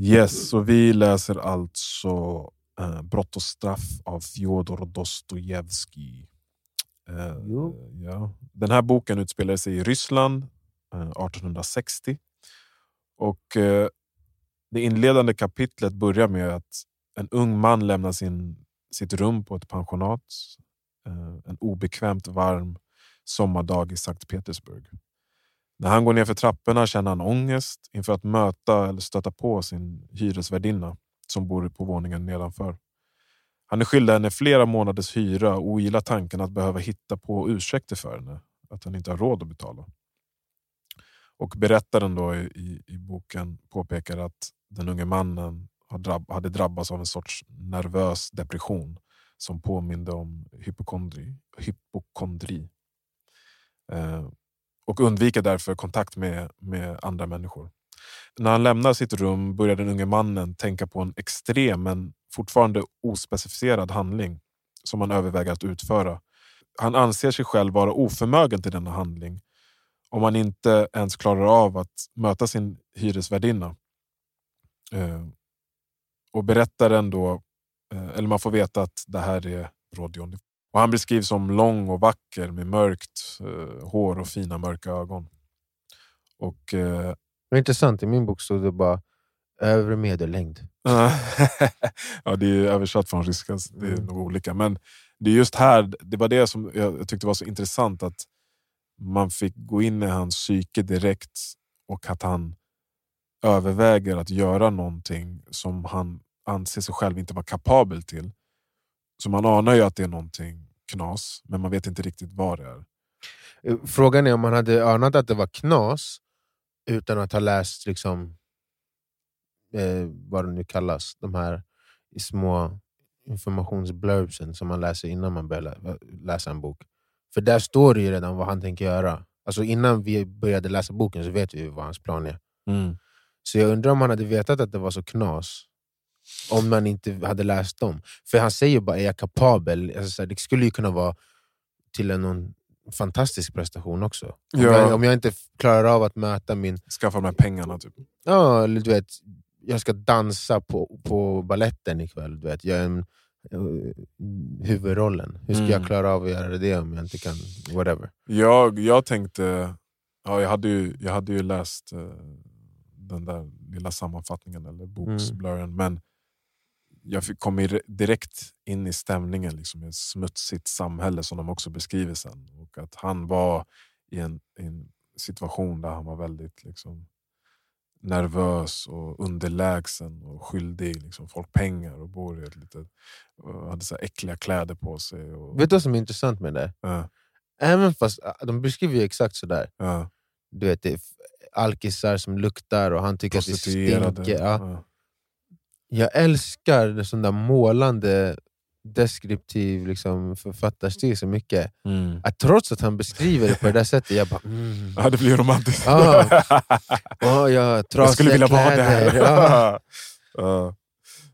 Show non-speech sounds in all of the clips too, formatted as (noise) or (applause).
Yes, så vi läser alltså eh, Brott och straff av Fjodor Dostojevskij. Eh, ja. Den här boken utspelar sig i Ryssland eh, 1860. Och eh, Det inledande kapitlet börjar med att en ung man lämnar sin, sitt rum på ett pensionat eh, en obekvämt varm sommardag i Sankt Petersburg. När han går ner för trapporna känner han ångest inför att möta eller stöta på sin hyresvärdinna som bor på våningen nedanför. Han är skyldig henne flera månaders hyra och ogillar tanken att behöva hitta på ursäkter för henne, att han inte har råd att betala. Och berättaren då i, i, i boken påpekar att den unge mannen drabb, hade drabbats av en sorts nervös depression som påminde om hypokondri. hypokondri. Eh, och undviker därför kontakt med, med andra människor. När han lämnar sitt rum börjar den unge mannen tänka på en extrem men fortfarande ospecificerad handling som han överväger att utföra. Han anser sig själv vara oförmögen till denna handling om han inte ens klarar av att möta sin hyresvärdinna. Eh, och berättaren då, eh, eller man får veta att det här är Rodion. Och han beskrivs som lång och vacker med mörkt eh, hår och fina mörka ögon. Och eh, Det var intressant, i min bok stod det bara övre medellängd. (laughs) ja, det är översatt från ryska, det är Mm. nog olika. Men det är just här, det var det som jag jag tyckte var så intressant. Att man fick gå in i hans psyke direkt och att han överväger att göra någonting som han anser sig själv inte vara kapabel till. Så man anar ju att det är någonting knas, men man vet inte riktigt vad det är. Eh, Frågan är om man hade anat att det var knas utan att ha läst liksom, eh, vad det nu kallas, de här små informationsblurbsen som man läser innan man börjar lä- läsa en bok. För där står det ju redan vad han tänker göra. Alltså innan vi började läsa boken så vet vi vad hans plan är. Så jag undrar om han hade vetat att det var så knas om man inte hade läst dem. För han säger bara, är jag kapabel? Alltså, det skulle ju kunna vara till en någon fantastisk prestation också. Om, Ja. jag, om jag inte klarar av att möta min... Skaffa de här pengarna. Typ. Ja, eller du vet, jag ska dansa på, på balletten ikväll. Du vet, jag är en, eh, huvudrollen. Hur ska Mm. jag klara av att göra det om jag inte kan... Whatever. Jag, jag tänkte, ja, jag, hade ju, jag hade ju läst eh, den där lilla sammanfattningen eller boksblurren, men jag fick, kom direkt in i stämningen liksom, i ett smutsigt samhälle som de också beskriver sen. Och att han var i en, i en situation där han var väldigt liksom, nervös och underlägsen och skyldig liksom, folk pengar och bor i ett litet, hade så äckliga kläder på sig. Och, Vet du vad som är intressant med det? ja, Även fast ah, de beskriver ju exakt sådär. ja, Du vet, det är alkisar som luktar och han tycker att det stinker. Ja. Ja. Jag älskar det sån där målande, deskriptiv liksom, författarstil så mycket. Mm. Att trots att han beskriver det på det där sättet, jag bara... Mm. Ja, det blir romantiskt. Ah. Åh, jag, jag skulle vilja vara där. kläder. (laughs) Ja. Ja.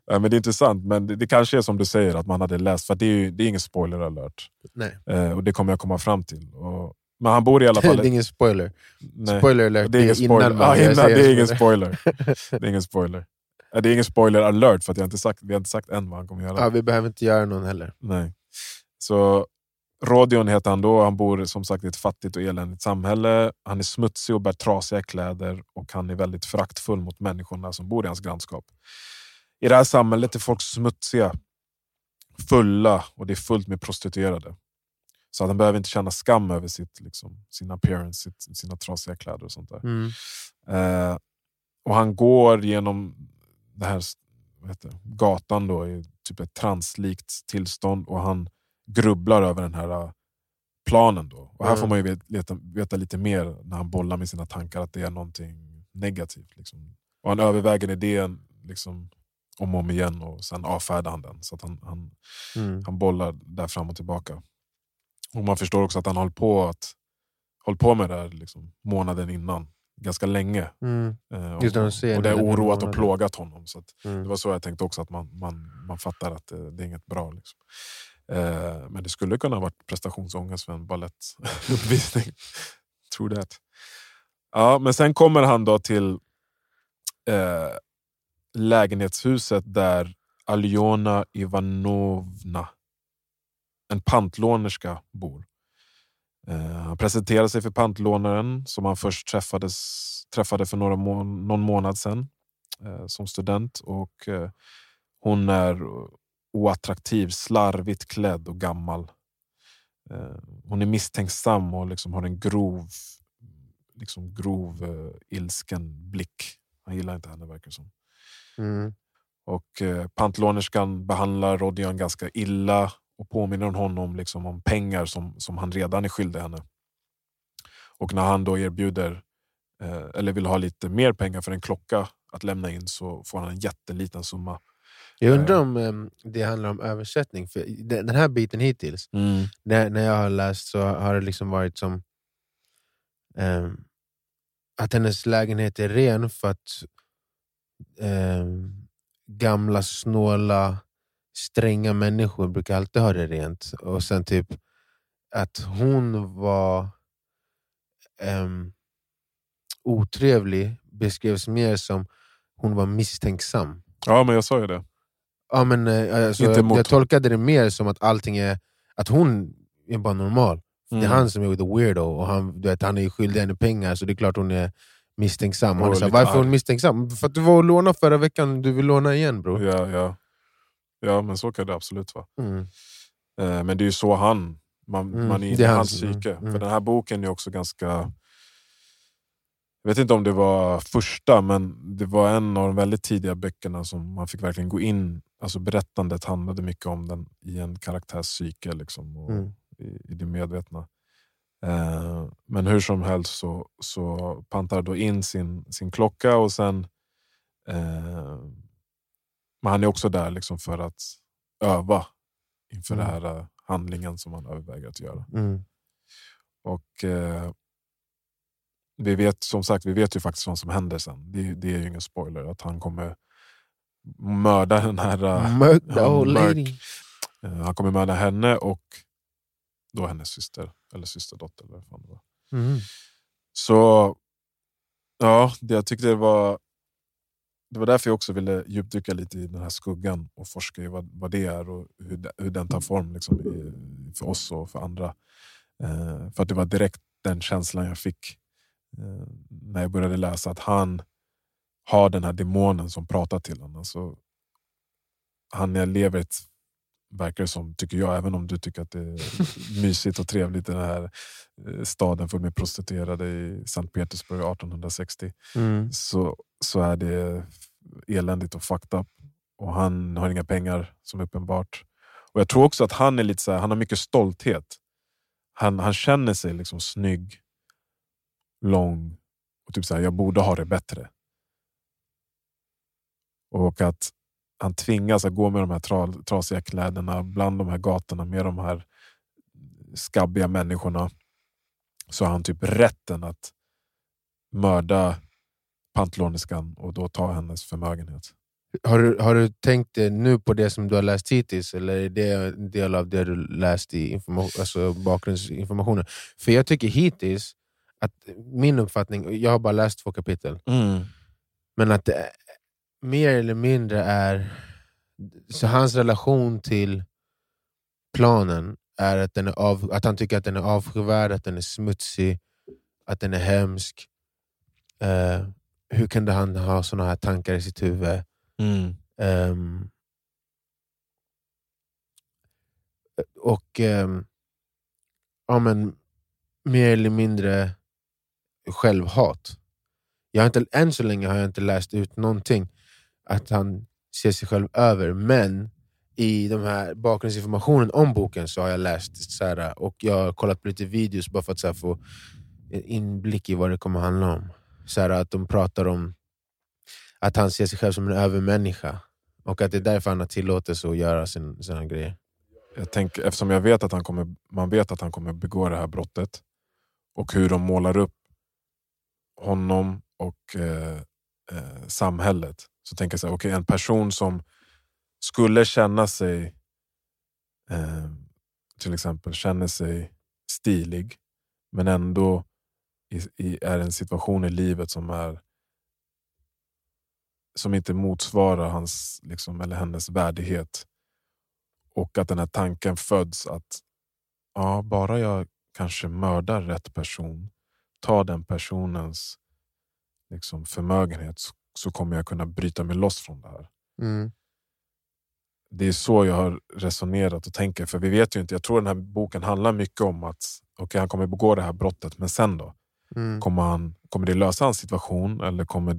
Ja, men det är intressant, men det, det kanske är som du säger, att man hade läst. För det är, ju, det är ingen spoiler alert. Nej, Eh, och det kommer jag komma fram till. Och, men han bor i alla det fall... är ingen spoiler. nej, Spoiler alert, det är ingen spoiler. innan ja, det är ingen spoiler. det är ingen spoiler. Ja, Det är ingen spoiler alert, för att jag inte sagt, vi har inte sagt än vad han kommer göra. Ja, vi behöver inte göra någon heller. Nej. Så Rodion heter han då. Han bor som sagt i ett fattigt och eländigt samhälle. Han är smutsig och bär trasiga kläder och han är väldigt föraktfull mot människorna som bor i hans grannskap. I det här samhället är folk smutsiga, fulla och det är fullt med prostituerade. Så att han behöver inte känna skam över sitt, liksom, sin appearance, sitt, sina trasiga kläder och sånt där. Mm. Eh, och han går genom det här det, gatan då, i typ ett translikt tillstånd och han grubblar över den här eh, planen. Då. Och här Mm. får man ju veta, veta, lite mer när han bollar med sina tankar att det är någonting negativt. Liksom. Och han överväger idén liksom, om och om igen och sen avfärdar han den. Så att han, han, Mm. han bollar där fram och tillbaka. Och man förstår också att han håller på, att, håller på med det här liksom, månaden innan. Ganska länge. Mm. Eh, och, ser och det har oroat och plågat honom. Så att det Mm. var så jag tänkte också, att man, man, man fattar att det, det är inget bra. Liksom. Eh, men det skulle kunna ha varit prestationsångest för en balettuppvisning. (laughs) Tror det. Ja, men sen kommer han då till eh, lägenhetshuset där Aljona Ivanovna, en pantlånerska, bor. Eh, han presenterade sig för pantlånaren som han först träffades, träffade för några må någon månad sedan eh, som student. Och eh, Hon är oattraktiv, slarvigt klädd och gammal. Hon är misstänksam och liksom har en grov, liksom grov ilsken blick. Han gillar inte henne verkar som. Mm. Och Pantlånerskan behandlar Rodion ganska illa och påminner honom liksom om pengar som, som han redan är skyldig henne. Och när han då erbjuder, eh, eller vill ha lite mer pengar för en klocka att lämna in så får han en jätteliten summa. Jag undrar om um, det handlar om översättning. För den här biten hittills, när, när jag har läst så har det liksom varit som ehm, att hennes lägenhet är ren för att ehm, gamla, snåla, stränga människor brukar alltid ha det rent. Och sen typ att hon var um, otrevlig beskrevs mer som hon var misstänksam. Ja, men jag sa ju det. Ja, men, eh, alltså, Inte mot- jag tolkade det mer som att allting är att hon är bara normal. Det är Mm. han som är the weirdo, och han, du vet, han är skyldig henne pengar så det är klart hon är misstänksam. Han är så Varför är hon misstänksam? För att du var och lånade förra veckan, du vill låna igen bror. Ja, ja. Ja, men så kan det absolut vara. Mm. Eh, Men det är ju så han, man, Mm, man är inne i hans- mm, psyke. mm. För den här boken är också ganska... Jag vet inte om det var första, men det var en av de väldigt tidiga böckerna som man fick verkligen gå in. Alltså berättandet handlade mycket om den i en karaktärs psyke liksom, och Mm. i, i det medvetna. Eh, men hur som helst så, så pantar då in sin, sin klocka och sen... Eh, men han är också där liksom för att öva inför Mm. den här eh, handlingen som han överväger att göra. Mm. Och eh, vi vet som sagt vi vet ju faktiskt vad som händer sen. Det, det är ju ingen spoiler att han kommer mörda den här... eh, old mörk. lady. eh, han kommer mörda henne och då hennes syster, eller systerdotter. Eller vad fan det var. Mm. Så ja, det, jag tyckte det var... Det var därför jag också ville djupdyka lite i den här skuggan och forska i vad, vad det är och hur, det, hur den tar form liksom, i, för oss och för andra. Eh, för att det var direkt den känslan jag fick eh, när jag började läsa. Att han har den här demonen som pratar till honom. Alltså, han lever ett, verkar det som, tycker jag, även om du tycker att det är mysigt och trevligt i den här eh, staden full med prostituerade i Sankt Petersburg 1860 Mm. så, så är det eländigt och fucked up. Och han har inga pengar som är uppenbart. Och Jag tror också att han är lite så här, han har mycket stolthet. Han, han känner sig liksom snygg, lång och typ så här, jag borde ha det bättre. Och att han tvingas att gå med de här tra, trasiga kläderna bland de här gatorna med de här skabbiga människorna. Så har han typ rätten att mörda pantlånerskan och då ta hennes förmögenhet. Har, du, har du tänkt eh, nu på det som du har läst hittills eller är det en del av det du läst i alltså bakgrundsinformationen? För jag tycker hittills, att min uppfattning, jag har bara läst två kapitel, men att det är, mer eller mindre är så hans relation till planen är att, den är av, att han tycker att den är avskyvärd, att den är smutsig, att den är hemsk. Eh, hur kunde han ha såna här tankar i sitt huvud? Ehm, och ehm, ja, men, mer eller mindre självhat. Jag har inte, än så länge har jag inte läst ut någonting att han ser sig själv över, men i de här bakgrundsinformationen om boken så har jag läst så här, och jag har kollat på lite videos bara för att så här, få en inblick i vad det kommer handla om. Så här, att de pratar om att han ser sig själv som en övermänniska och att det är därför han har tillåtelse att göra sin, sina grejer. Jag tänker, eftersom jag vet att han kommer, man vet att han kommer begå det här brottet och hur de målar upp honom och eh, eh, samhället. Så tänker jag så här, okay, en person som skulle känna sig eh, till exempel känner sig stilig men ändå i, i, är i en situation i livet som är som inte motsvarar hans liksom, eller hennes värdighet. Och att den här tanken föds att ja, bara jag kanske mördar rätt person, tar den personens liksom, förmögenhet så, så kommer jag kunna bryta mig loss från det här. Mm. Det är så jag har resonerat och tänker. För vi vet ju inte, jag tror den här boken handlar mycket om att okay, han kommer begå det här brottet, men sen då? Mm. Kommer, han, kommer det lösa hans situation eller kommer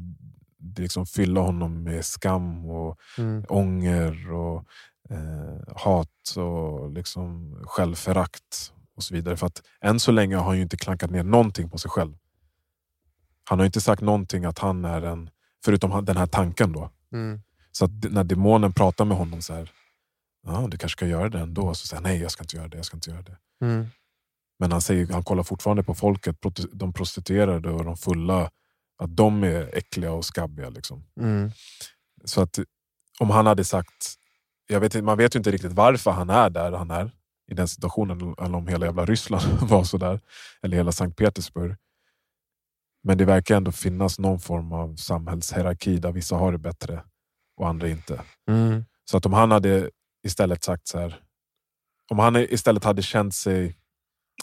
det liksom fylla honom med skam och Mm. ånger och eh, hat och liksom självförakt och så vidare. För att än så länge har han ju inte klankat ner någonting på sig själv. Han har inte sagt någonting att han är en, förutom den här tanken då. Mm. Så när demonen pratar med honom så här, ja, du kanske ska göra det ändå. Så säger han, nej jag ska inte göra det, jag ska inte göra det. Mm. Men han, säger, han kollar fortfarande på folket, de prostituerade och de fulla, att de är äckliga och skabbiga. Liksom. Mm. Så att om han hade sagt, jag vet, man vet ju inte riktigt varför han är där han är i den situationen, eller om hela jävla Ryssland (laughs) var så där, eller hela Sankt Petersburg. Men det verkar ändå finnas någon form av samhällshierarki där vissa har det bättre och andra inte. Mm. Så att om han hade istället sagt så här, om han istället hade känt sig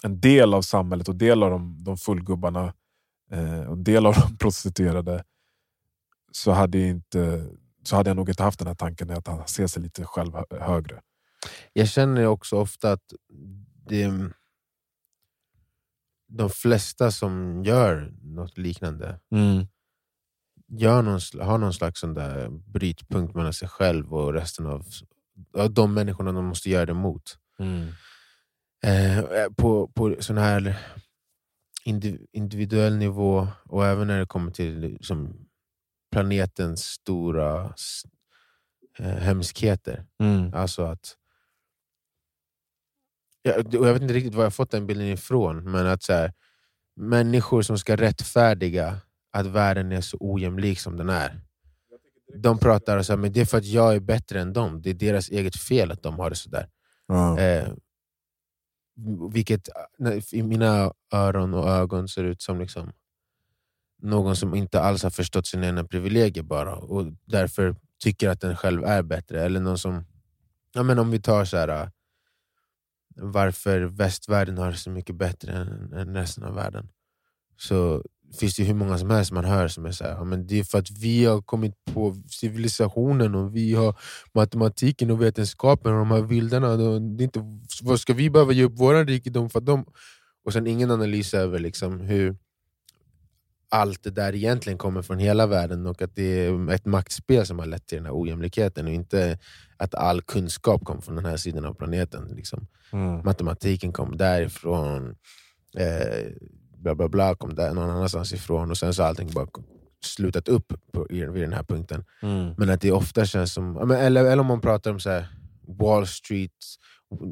en del av samhället och del av de, de fullgubbarna eh, och del av (laughs) de prostituerade så hade, inte, så hade jag nog inte haft den här tanken att han ser sig lite själv hö- högre. Jag känner också ofta att det, de flesta som gör något liknande gör någon, har någon slags sån där brytpunkt mellan sig själv och resten av, av de människorna de måste göra det mot. Eh, på på sån här indi- individuell nivå och även när det kommer till liksom, planetens stora eh, hemskheter. Mm. Alltså att... Jag, jag vet inte riktigt var jag fått den bilden ifrån, men att så här, människor som ska rättfärdiga att världen är så ojämlik som den är. De pratar så här, men det är för att jag är bättre än dem. Det är deras eget fel att de har det sådär. Ja. Eh, vilket i mina öron och ögon ser ut som liksom någon som inte alls har förstått sina egna privilegier bara och därför tycker att den själv är bättre. Eller någon som, ja, men om vi tar så här, varför västvärlden har det så mycket bättre än, än resten av världen. Så finns det hur många som helst man hör som är så här, men det är för att vi har kommit på civilisationen och vi har matematiken och vetenskapen och de här vildarna. Det är inte, vad ska vi behöva ge upp vår rikedom för att de... Och sen ingen analys över liksom hur allt det där egentligen kommer från hela världen och att det är ett maktspel som har lett till den här ojämlikheten och inte att all kunskap kommer från den här sidan av planeten. Liksom. Mm. Matematiken kom därifrån, eh, bla bla bla kom där någon annanstans ifrån och sen så har allting bara slutat upp på, i- vid den här punkten. Mm. Men att det ofta känns som, eller, eller om man pratar om så här, Wall Street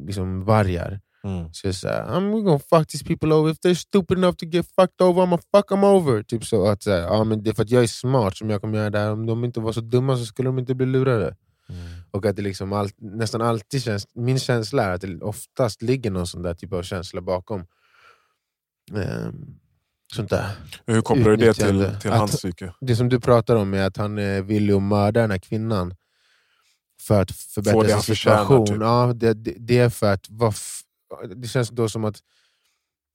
liksom vargar. Mm. Så här, I'm gonna fuck these people over. If they're stupid enough to get fucked over, I'm gonna fuck them over. Typ så att, så här, ja, men det är för att jag är smart som jag kommer göra det här. Om de inte var så dumma så skulle de inte bli lurade. Mm. Och att det liksom all, nästan alltid känns, min känsla är att det oftast ligger någon sån där typ av känsla bakom. Ehm, sånt där. Hur kopplar du det till, till hans psyke? Det som du pratar om är att han är villig att mörda den här kvinnan för att förbättra sin situation. typ. Ja, det, det, det är för att... Vad f- det känns då som att...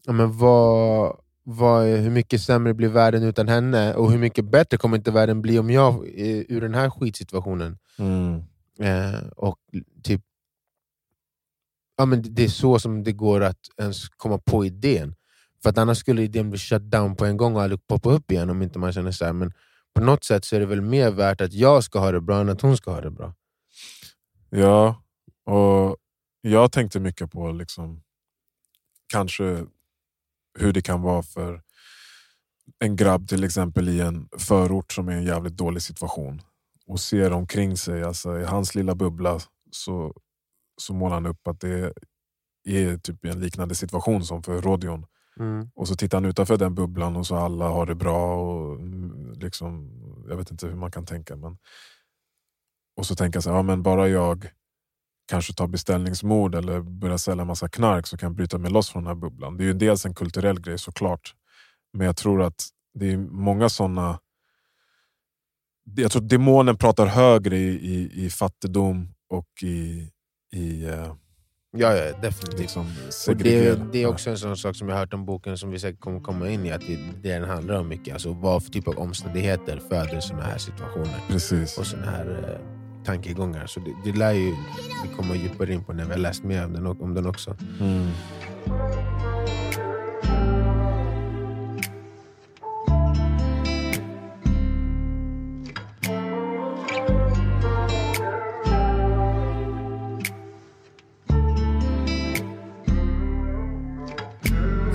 Ja, men vad, vad, hur mycket sämre blir världen utan henne? Och hur mycket bättre kommer inte världen bli om jag är ur den här skitsituationen? Mm. Eh, och typ ja, men Det är så som det går att ens komma på idén. För att annars skulle idén bli shut down på en gång och aldrig poppa upp igen om inte man känner så här. Men på något sätt så är det väl mer värt att jag ska ha det bra än att hon ska ha det bra. Ja, och jag tänkte mycket på liksom, kanske hur det kan vara för en grabb till exempel i en förort som är i en jävligt dålig situation och ser omkring sig, alltså i hans lilla bubbla så, så målar han upp att det är typ en liknande situation som för Rodion. Och så tittar han utanför den bubblan och så alla har det bra. Och mm, liksom, jag vet inte hur man kan tänka. Men... Och så tänker jag så här, ja, men bara jag kanske tar beställningsmord eller börjar sälja massa knark så kan jag bryta mig loss från den här bubblan. Det är ju dels en kulturell grej såklart. Men jag tror att det är många sådana jag tror demonen pratar högre i, i, i fattigdom och i, i eh, Ja, ja definitivt. liksom Och det, det är också en sån sak som jag hört om boken som vi säkert kommer komma in i, att det, det den handlar om mycket. Alltså vad för typ av omständigheter föder såna här situationer Precis. och såna här eh, tankegångar. Så det, det lär ju vi komma djupare in på när vi har läst mer om den, om den också. Mm.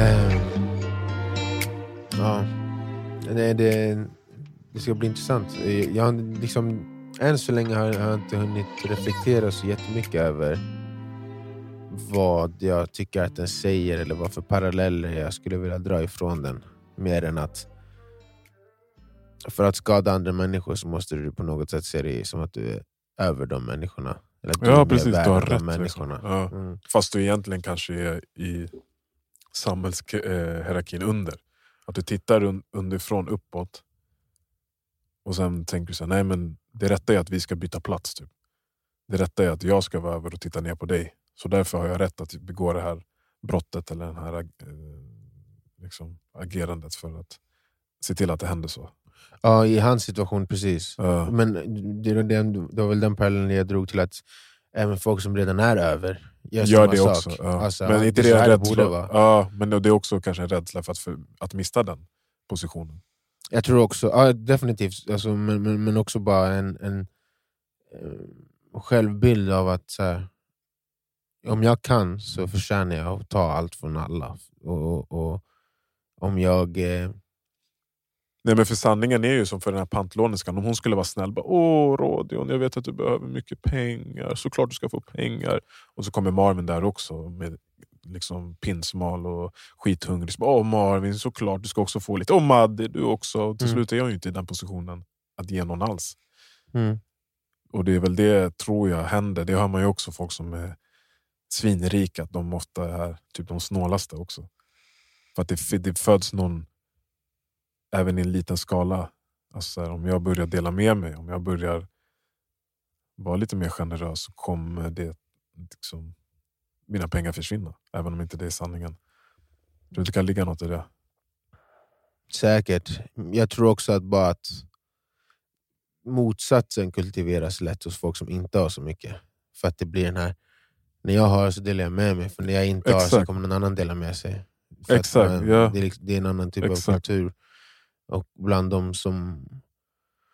Eh, ja, det, det, det ska bli intressant. Jag liksom, än så länge har jag inte hunnit reflektera så jättemycket över vad jag tycker att den säger eller vad för paralleller jag skulle vilja dra ifrån den. Mer än att för att skada andra människor så måste du på något sätt se det som att du är över de människorna. Eller att du Ja mer precis, du har rätt. människorna. Liksom. Ja. Mm. Fast du egentligen kanske är i samhällshierarkin under. Att du tittar un underifrån uppåt och sen tänker du så här, nej men det rätta är att vi ska byta plats. Typ. Det rätta är att jag ska vara över och titta ner på dig. Så därför har jag rätt att begå det här brottet eller det här eh, liksom, agerandet för att se till att det händer så. Ja, i hans situation precis. Ja. Men det, var den, det var väl den parallellen jag drog till att även folk som redan är över gör, Gör det sak. också. Ja. Alltså, men det inte är det det rädsla? borde vara. Ja, men det är också kanske en rädsla för att, för, att mista den positionen. Jag tror också, ja, definitivt, alltså, men, men, men också bara en, en eh, självbild av att här, om jag kan så förtjänar jag att ta allt från alla. Och, och, och om jag... Eh, Nej men för sanningen är ju som för den här pantlånerskan, om hon skulle vara snäll, bara, åh Rodion, jag vet att du behöver mycket pengar, såklart du ska få pengar. Och så kommer Marvin där också med liksom pinsmal och skithungrig. Så bara, Åh Marvin, såklart du ska också få lite. Åh Madde, du också. Och till Mm. slut är jag ju inte i den positionen att ge någon alls. mm, Och det är väl det tror jag händer. Det hör man ju också folk som är svinrika, att de ofta är typ de snålaste också. För att det, det föds någon, även i en liten skala. Alltså så här, om jag börjar dela med mig, om jag börjar vara lite mer generös så kommer det liksom, mina pengar försvinna. Även om inte det är sanningen. Tror det kan ligga något i det. säkert. Jag tror också att bara att motsatsen kultiveras lätt hos folk som inte har så mycket. För att det blir den här, när jag har så delar jag med mig, för när jag inte har så Exakt. kommer någon annan dela med sig. För Exakt, man- ja. det, är, liksom- det är en annan typ Exakt. av kultur. Och bland de som...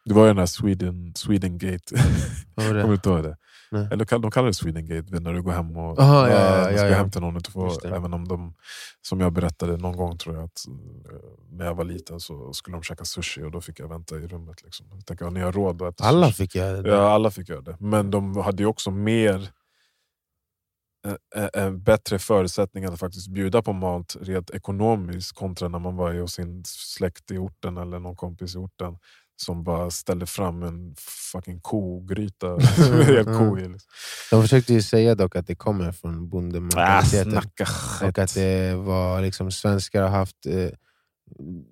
Det var ju den här Sweden, Sweden Gate. (laughs) Kommer du inte ihåg det? Nej. Eller de kallar det Sweden Gate när du går hem och Aha, ja, ja, ja, ska ja. till någon. det. även om de, som jag berättade någon gång tror jag, att eh, när jag var liten så skulle de käka sushi och då fick jag vänta i rummet. Liksom. Jag tänker, ni har råd att äta Alla sushi? fick göra det. Ja, alla fick göra det. Men de hade ju också mer eh, eh, eh, bättre förutsättningar att faktiskt bjuda på mat rent ekonomiskt kontra när man var hos sin släkt i orten eller någon kompis i orten som bara ställde fram en fucking kogryta en ko i. Liksom. De försökte ju säga dock att det kommer från Ah, bondementaliteten. snacka och att det var liksom, svenskar har haft eh,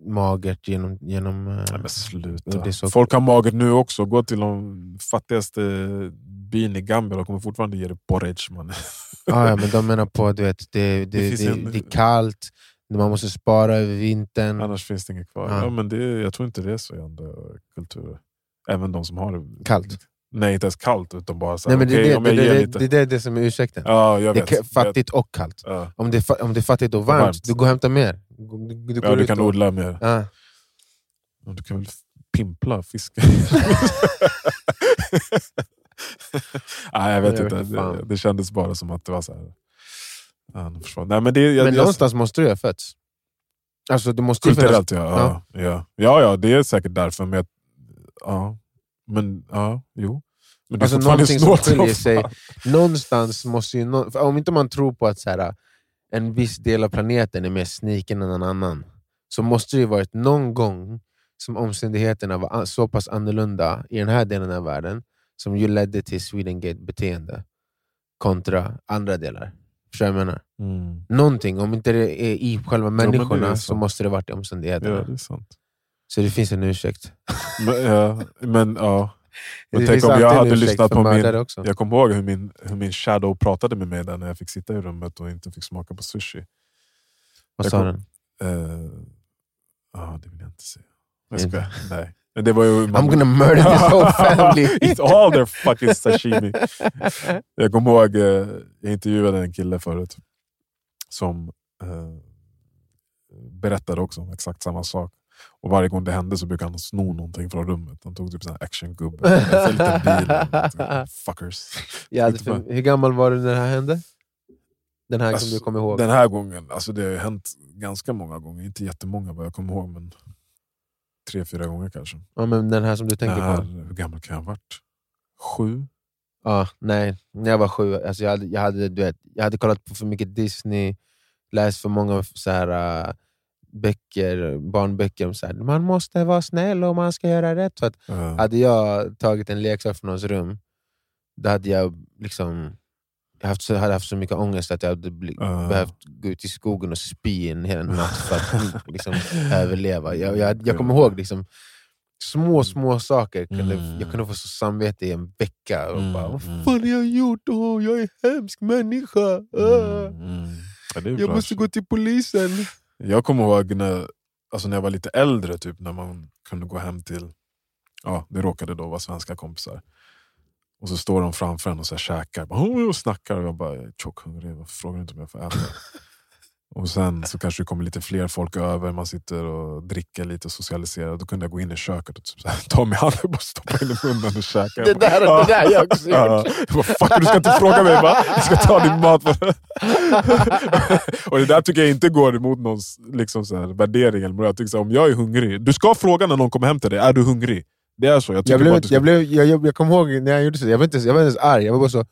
magert genom... genom eh, Nej, sluta. så- Folk har magert nu också. Gå till de fattigaste byn i Gambia och kommer fortfarande ge dig porridge. Man. Ja, ja, men de menar på att det, det, (laughs) Det det, finns det, en- är kallt, man måste spara över vintern. Annars finns det inget kvar. Ja. Ja. men det, jag tror inte det är så i andra kulturer. Även de som har det Kallt. Nej, inte ens kallt. Utan bara så Nej, här, men det, om det, det, det, lite. det, är det som är ursäkten. ja, jag det är fattigt och kallt. Ja. Om det, är, om det är fattigt och varmt, varmt. du går och hämtar mer. Du, du, Ja, du kan och, odla mer. Ja. Du kan väl pimpla fisk? (laughs) Nej, jag vet inte. Det, det kändes bara som att det var så här. Ja, Nej, men det, jag, Men jag, någonstans måste du ha fötts. Alltså, det måste finnas... Kulturellt ja. Ja. Ja. Ja. ja, det är säkert därför. Men, jag, ja. men ja, jo. Men det är Alltså någonting som skiljer sig. Någonstans måste ju... för om inte man tror på att så här, en viss del av planeten är mer sniken än en annan, så måste det ju varit någon gång som omständigheterna var så pass annorlunda i den här delen av världen, som ju ledde till Swedengate-beteende kontra andra delar. Förstår jag menar? Mm. Någonting, om inte det är i själva människorna så sant. måste det varit i omständigheterna. Ja, det är sant. Så det finns en ursäkt. Men, ja, men, ja. Men det tänk om jag hade lyssnat på min- Också. Jag kommer ihåg hur min, hur min shadow pratade med mig där när jag fick sitta i rummet och inte fick smaka på sushi. Vad jag sa kom- den? Eh, Ja, det vill jag inte säga. Jag skojar. Nej. Det var ju, I'm gonna murder this (laughs) whole family. Eat all their fucking sashimi. Jag kommer ihåg, eh, jag intervjuade en kille förut som eh, berättade också om exakt samma sak. Och Varje gång det hände så brukade han sno någonting från rummet. Han tog typ en actiongubbe, en liten bil. Fuckers. Hade för, hur gammal var du när det här hände? Den här som Alltså, du kommer ihåg? Den här gången, alltså det har ju hänt ganska många gånger. Inte jättemånga vad jag kommer ihåg, men tre, fyra gånger kanske. Ja, men den här som du tänker här, på? hur gammal kan jag ha varit? Sju? Ja, nej, när jag var sju, alltså jag, hade, jag, hade, du vet, jag hade kollat på för mycket Disney, läst för många så här, äh, böcker, barnböcker om så här, man måste vara snäll och man ska göra rätt. För att Eh, hade jag tagit en leksak från någons rum, då hade jag liksom jag haft hade haft så mycket ångest att jag hade Ja. behövt gå ut i skogen och spy en hel natt för att (laughs) liksom, överleva. Jag, jag, jag kommer ihåg liksom, små, små saker. Kunde, Mm. Jag kunde få så samvete i en vecka. Och Mm, bara, Vad mm. fan har jag gjort? Åh, jag är en hemsk människa. Ah, mm, mm. Ja, jag måste gå till polisen. Jag kommer ihåg när, alltså när jag var lite äldre, typ, när man kunde gå hem till, ja, det råkade då vara svenska kompisar. Och så står de framför en och så här käkar bara, och snackar. Och jag bara, jag är tjockhungrig, varför frågar inte om jag får äta? (laughs) och sen så kanske det kommer lite fler folk över, man sitter och dricker lite och socialiserar. Då kunde jag gå in i köket och typ så här, ta mig hand och bara stoppa in i munnen och käka. Jag Det bara, där, det där jag också gjort. Ja. Jag bara, fuck du ska inte fråga mig va? Jag ska ta din mat. (laughs) och det där tycker jag inte går emot någons liksom så här, värdering. Eller jag tycker så här, om jag är hungrig, du ska fråga när någon kommer hem till dig, är du hungrig? Det är så. Jag, Jag, blev, du ska- jag, blev, jag, jag, jag kommer ihåg när jag gjorde så, jag var inte, jag var inte ens arg, jag var bara så,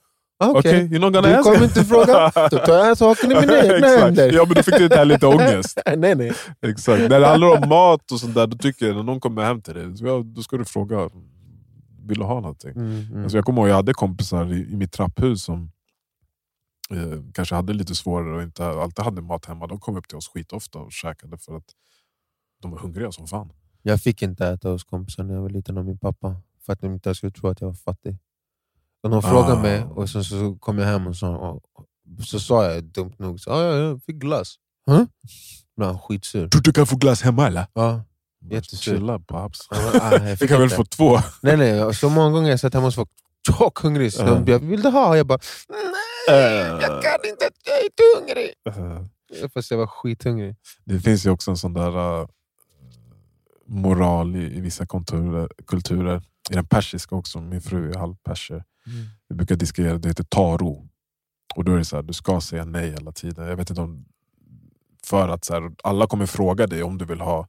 okej. Not gonna Du ask? kommer inte fråga, då tar jag saken i mina (laughs) egna händer. Ja men du fick ju här lite ångest. (laughs) nej, nej. Exakt. När det handlar om mat och sånt där, då tycker jag när någon kommer hem till dig, ja, då ska du fråga, vill du ha någonting? Mm, mm. Alltså jag kommer ihåg jag hade kompisar i, i mitt trapphus som eh, kanske hade lite svårare och inte alltid hade mat hemma. De kom upp till oss skitofta och käkade för att de var hungriga som fan. Jag fick inte äta hos kompisar när jag var liten av min pappa, för att de inte skulle tro att jag var fattig. Och de frågade Ah. mig, och sen så kom jag hem och så, och, så sa jag dumt nog, så, ah, ja, jag fick glass. Huh? Var han skitsur. Tror du kan få glass hemma eller? Ja. Jättesur. Chilla bara, ah, (laughs) fick kan väl få två? Nej, nej, och så många gånger jag satt hemma hos folk, tjockhungrig, så Ja. de bara, vill du ha? Jag bara, nej, jag kan inte, jag är inte hungrig. Eh, Fast jag var skithungrig. Det finns ju också en sån där eh, moral i, i vissa kulturer, kulturer. I den persiska också, min fru är halvperser. Vi brukar diskutera, det heter taro. Och då är det så här, du ska säga nej hela tiden. Jag vet inte om... För att så här, alla kommer fråga dig om du vill ha,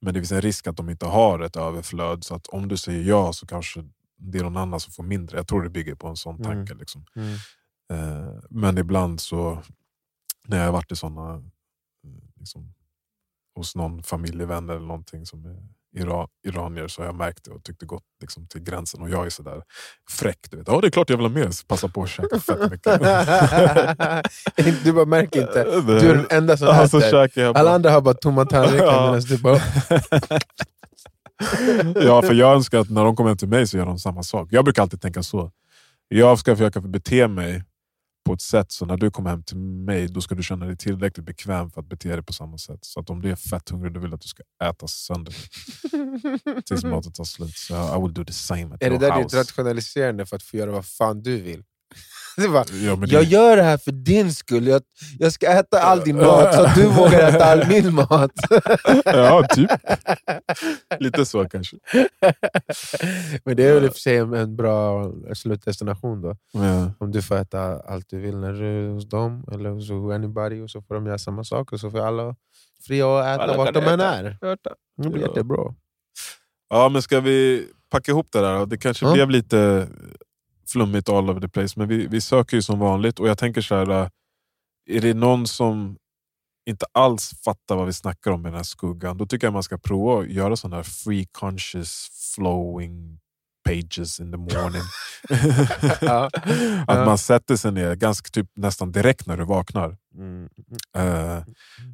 men det finns en risk att de inte har ett överflöd. Så att om du säger ja så kanske det är någon annan som får mindre. Jag tror det bygger på en sån Mm. tanke. Liksom. Mm. Eh, men ibland så, när jag har varit i såna, liksom, hos någon familjevän eller någonting som är ira, iranier så har jag märkt det och tyckt det gått liksom, till gränsen. Och jag är sådär fräck. Du vet. Ja, det är klart jag vill ha mer. Så Passa på att käka fett mycket. (laughs) du bara märker inte. (laughs) Du är den enda som Ja, så äter. Alla andra har bara tomma tallrikar (laughs) Ja. medan du bara... Ja, för jag önskar att när de kommer hem till mig så gör de samma sak. Jag brukar alltid tänka så. Jag ska försöka bete mig på ett sätt så när du kommer hem till mig då ska du känna dig tillräckligt bekväm för att bete dig på samma sätt. Så att om du är fett hungrig, då vill jag att du ska äta sönder det tills (laughs) maten tar slut. Så I will do the same at Är det där ditt rationaliserande för att få göra vad fan du vill? (laughs) Det var, Ja, det- jag gör det här för din skull, jag, jag ska äta all din mat så att du (laughs) vågar äta all min mat. (laughs) ja, typ. Lite så kanske. Men det är väl i och för sig en, bra slutdestination då. Ja. Om du får äta allt du vill när du är hos dem eller hos anybody och så får de göra samma sak och så får alla fria att äta Alla vart de än är. Det blir Ja. jättebra. Ja, men ska vi packa ihop det där? Det kanske Ja. blev lite flummigt all over the place, men vi, vi söker ju som vanligt. Och jag tänker så här, äh, är det någon som inte alls fattar vad vi snackar om i den här skuggan, då tycker jag man ska prova att göra sådana här free conscious flowing pages in the morning. (laughs) (laughs) Att man sätter sig ner ganska typ nästan direkt när du vaknar. Eh,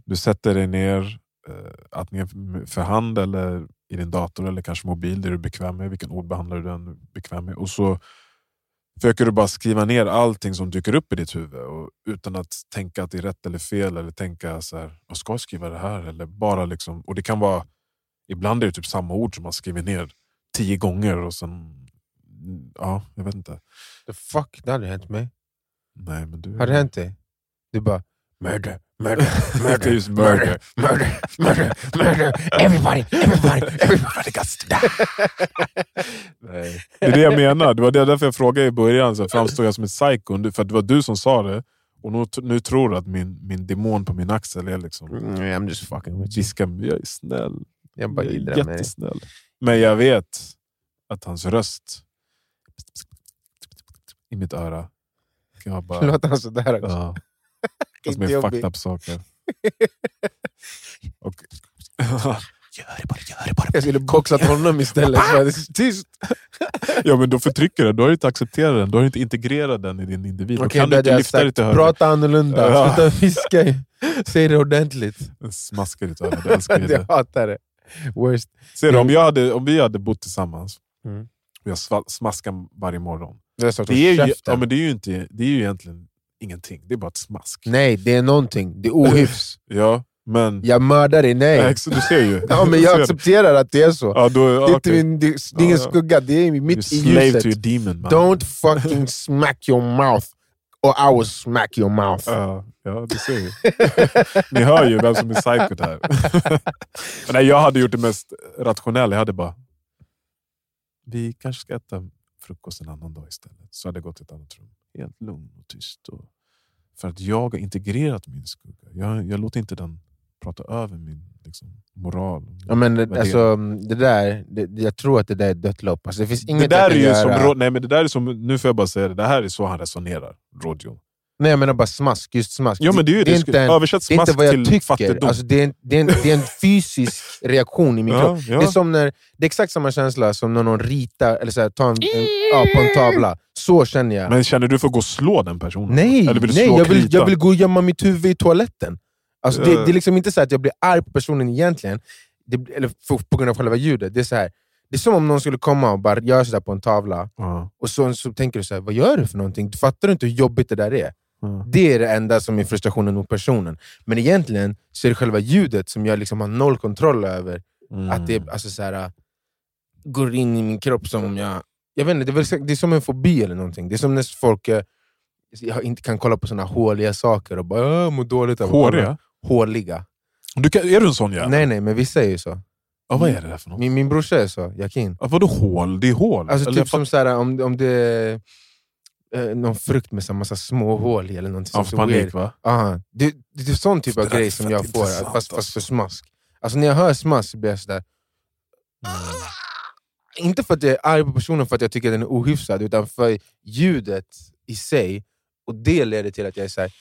du sätter dig ner, uh, antingen för hand eller i din dator eller kanske mobil, det du är bekväm med. Vilken ordbehandlare du än är bekväm med. Och så försöker du bara skriva ner allting som dyker upp i ditt huvud och, utan att tänka att det är rätt eller fel. Eller tänka så här, jag ska jag skriva det här? Eller bara liksom, och det kan vara, ibland är det typ samma ord som man skriver ner tio gånger och sen... Ja, jag vet inte. The fuck, det hade hänt mig. Nej, men du... Har det hänt dig? Du bara murder, murder, (laughs) murder, just murder, murder, murder, murder, everybody, everybody, everybody got to die. (laughs) Det är det jag menar. Det var det därför jag frågade i början, så framstår jag som ett psycho? För att det var du som sa det. Och nu, nu tror du att min, min demon på min axel är liksom... Mm, I'm just fucking with you. Jag är snäll. Jag bara jag är jättesnäll. Men jag vet att hans röst i mitt öra kan vara bara... (laughs) Låter han sådär också? Ja. (laughs) Fast med fucked up saker. (laughs) Och, Gör det bara, gör det bara. Jag skulle boxat honom istället. Så jag- Tyst! (laughs) ja, men då förtrycker du den. Då har du inte accepterat den. Då har du inte integrerat den i din individ. Då Okej, kan det du inte lyfta dig till höger. Prata annorlunda, Ja. sluta viska. Säg det ordentligt. En Smaskar i ditt öra. Jag älskar ju (laughs) Jag det. hatar det. Worst. Ser du, om, jag hade, om vi hade bott tillsammans Mm. och jag smaskar varje morgon. Det är, så att Det är, ju, ja, men det är ju inte, det är ju egentligen ingenting. Det är bara ett smask. Nej, det är någonting. Det är ohyfs. (laughs) Ja, men... Jag mördar dig, nej. Ja, du ser ju. Ja, men jag accepterar att det är så. Ja, då, Det är, okej. min, det, är ingen skugga, det är mitt i ljuset. to your demon man. Don't fucking smack your mouth or I will smack your mouth. Ja, ja, du ser ju. (laughs) Ni hör ju vem som är psykot här. (laughs) Men nej, jag hade gjort det mest rationella. Jag hade bara... Vi kanske ska äta frukost en annan dag istället. Så hade jag gått till ett annat rum. Helt lugn och tyst. Och, för att jag har integrerat min skugga. Jag, jag låter inte den prata över min liksom, moral. Ja, men det, alltså, det där, det, jag tror att det där är dött lopp. Alltså, det finns inget det där jag är göra. som, nej, men det där är som, nu får jag bara säga det, det här är så han resonerar, Rodjo. Nej, jag menar bara smask. Just smask. Ja men det är ju det. är inte en, Översätt det är inte smask vad jag till tycker. fattigdom. Alltså, det, är en, det, är en, det är en fysisk reaktion i min kropp. ja, ja. Det är, som när, det är exakt samma känsla som när någon ritar eller så här, tar en, en, ja, på en tavla. Så känner jag. Men känner du för att gå och slå den personen? nej, Eller vill du nej slå jag, vill, krita? jag vill gå och gömma mitt huvud i toaletten. Alltså, det, det är liksom inte så att jag blir arg på personen egentligen, det, eller för, på grund av själva ljudet. Det är, så här, det är som om någon skulle komma och bara göra sådär på en tavla, Ja, och så, så tänker du så här, vad gör du för någonting? Du fattar inte hur jobbigt det där är. ja. Det är det enda som är frustrationen mot personen. Men egentligen så är det själva ljudet som jag liksom har noll kontroll över. Mm. Att det alltså, så här, går in i min kropp som jag... Jag vet inte, det, är det är som en fobi eller någonting. Det är som när folk äh, jag inte kan kolla på såna håliga saker och bara äh, mår dåligt av. Håriga? Håliga. Du kan, är du en sån jävel? Nej nej, men vissa är ju så. Ja, vad är det där för något? Min, min brorsa är så, Yakin. Ja, vadå hål? Det är hål? Alltså Eller typ som så här, om, om det är eh, någon frukt med här massa små hål i eller någonting Ja, för så weird. panik va? Aha. Det, det är sån typ Det av grej som jag får, fast, fast alltså. för smask. Alltså när jag hör smask blir jag sådär... Inte för att jag är arg på personen för att jag tycker att den är ohyfsad, utan för ljudet i sig. Och det leder till att jag är såhär,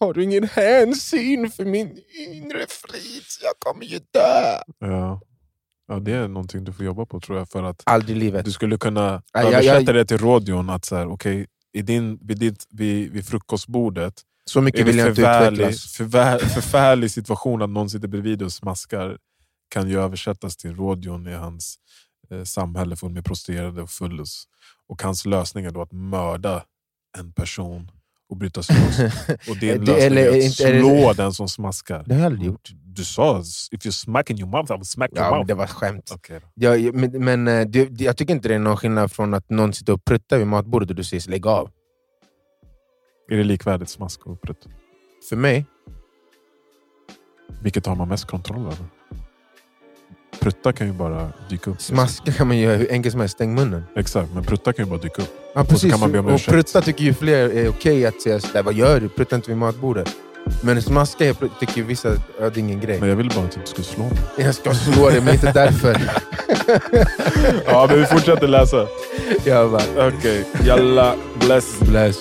har du ingen hänsyn för min inre frid? Jag kommer ju dö! Ja. ja, det är någonting du får jobba på tror jag. För att Aldrig i livet. du skulle kunna Ja, jag- översätta jag- det till radion. Att så här, okay, i din, vid, ditt, vid, vid frukostbordet Så mycket vill jag inte utvecklas. förvär, förfärlig situation att någon sitter bredvid och smaskar kan ju översättas till radion i hans eh, samhälle full med prostituerade och fullus. Och hans lösning är då att mörda en person och bryta sig loss. (laughs) Och Det- lösning eller är att inte- är slå den som smaskar. Det har jag aldrig gjort. Du sa if you smack in your mouth, I will smack your Ja, men mouth. det var skämt. Okej då. Ja, ja, men men eh, det, jag tycker inte det är någon skillnad från att någon sitter och pruttar vid matbordet och du säger lägg av. Är det likvärdigt smask och prutt? För mig, Vilket har man mest kontroll över? Prutta kan ju bara dyka upp. smaska kan man göra hur enkelt som helst, stäng munnen. Exakt, men prutta kan ju bara dyka upp. Ja, precis. och ursäkt. prutta tycker ju fler är okej att säga sådär, vad gör du? Prutta inte vid matbordet. Men smaska är- tycker ju vissa att ja, det är ingen grej. Men jag ville bara att du skulle slå mig. (laughs) Jag ska slå dig, men inte därför. (laughs) ja, men vi fortsätter läsa. bara, Okej, jalla bless. bless.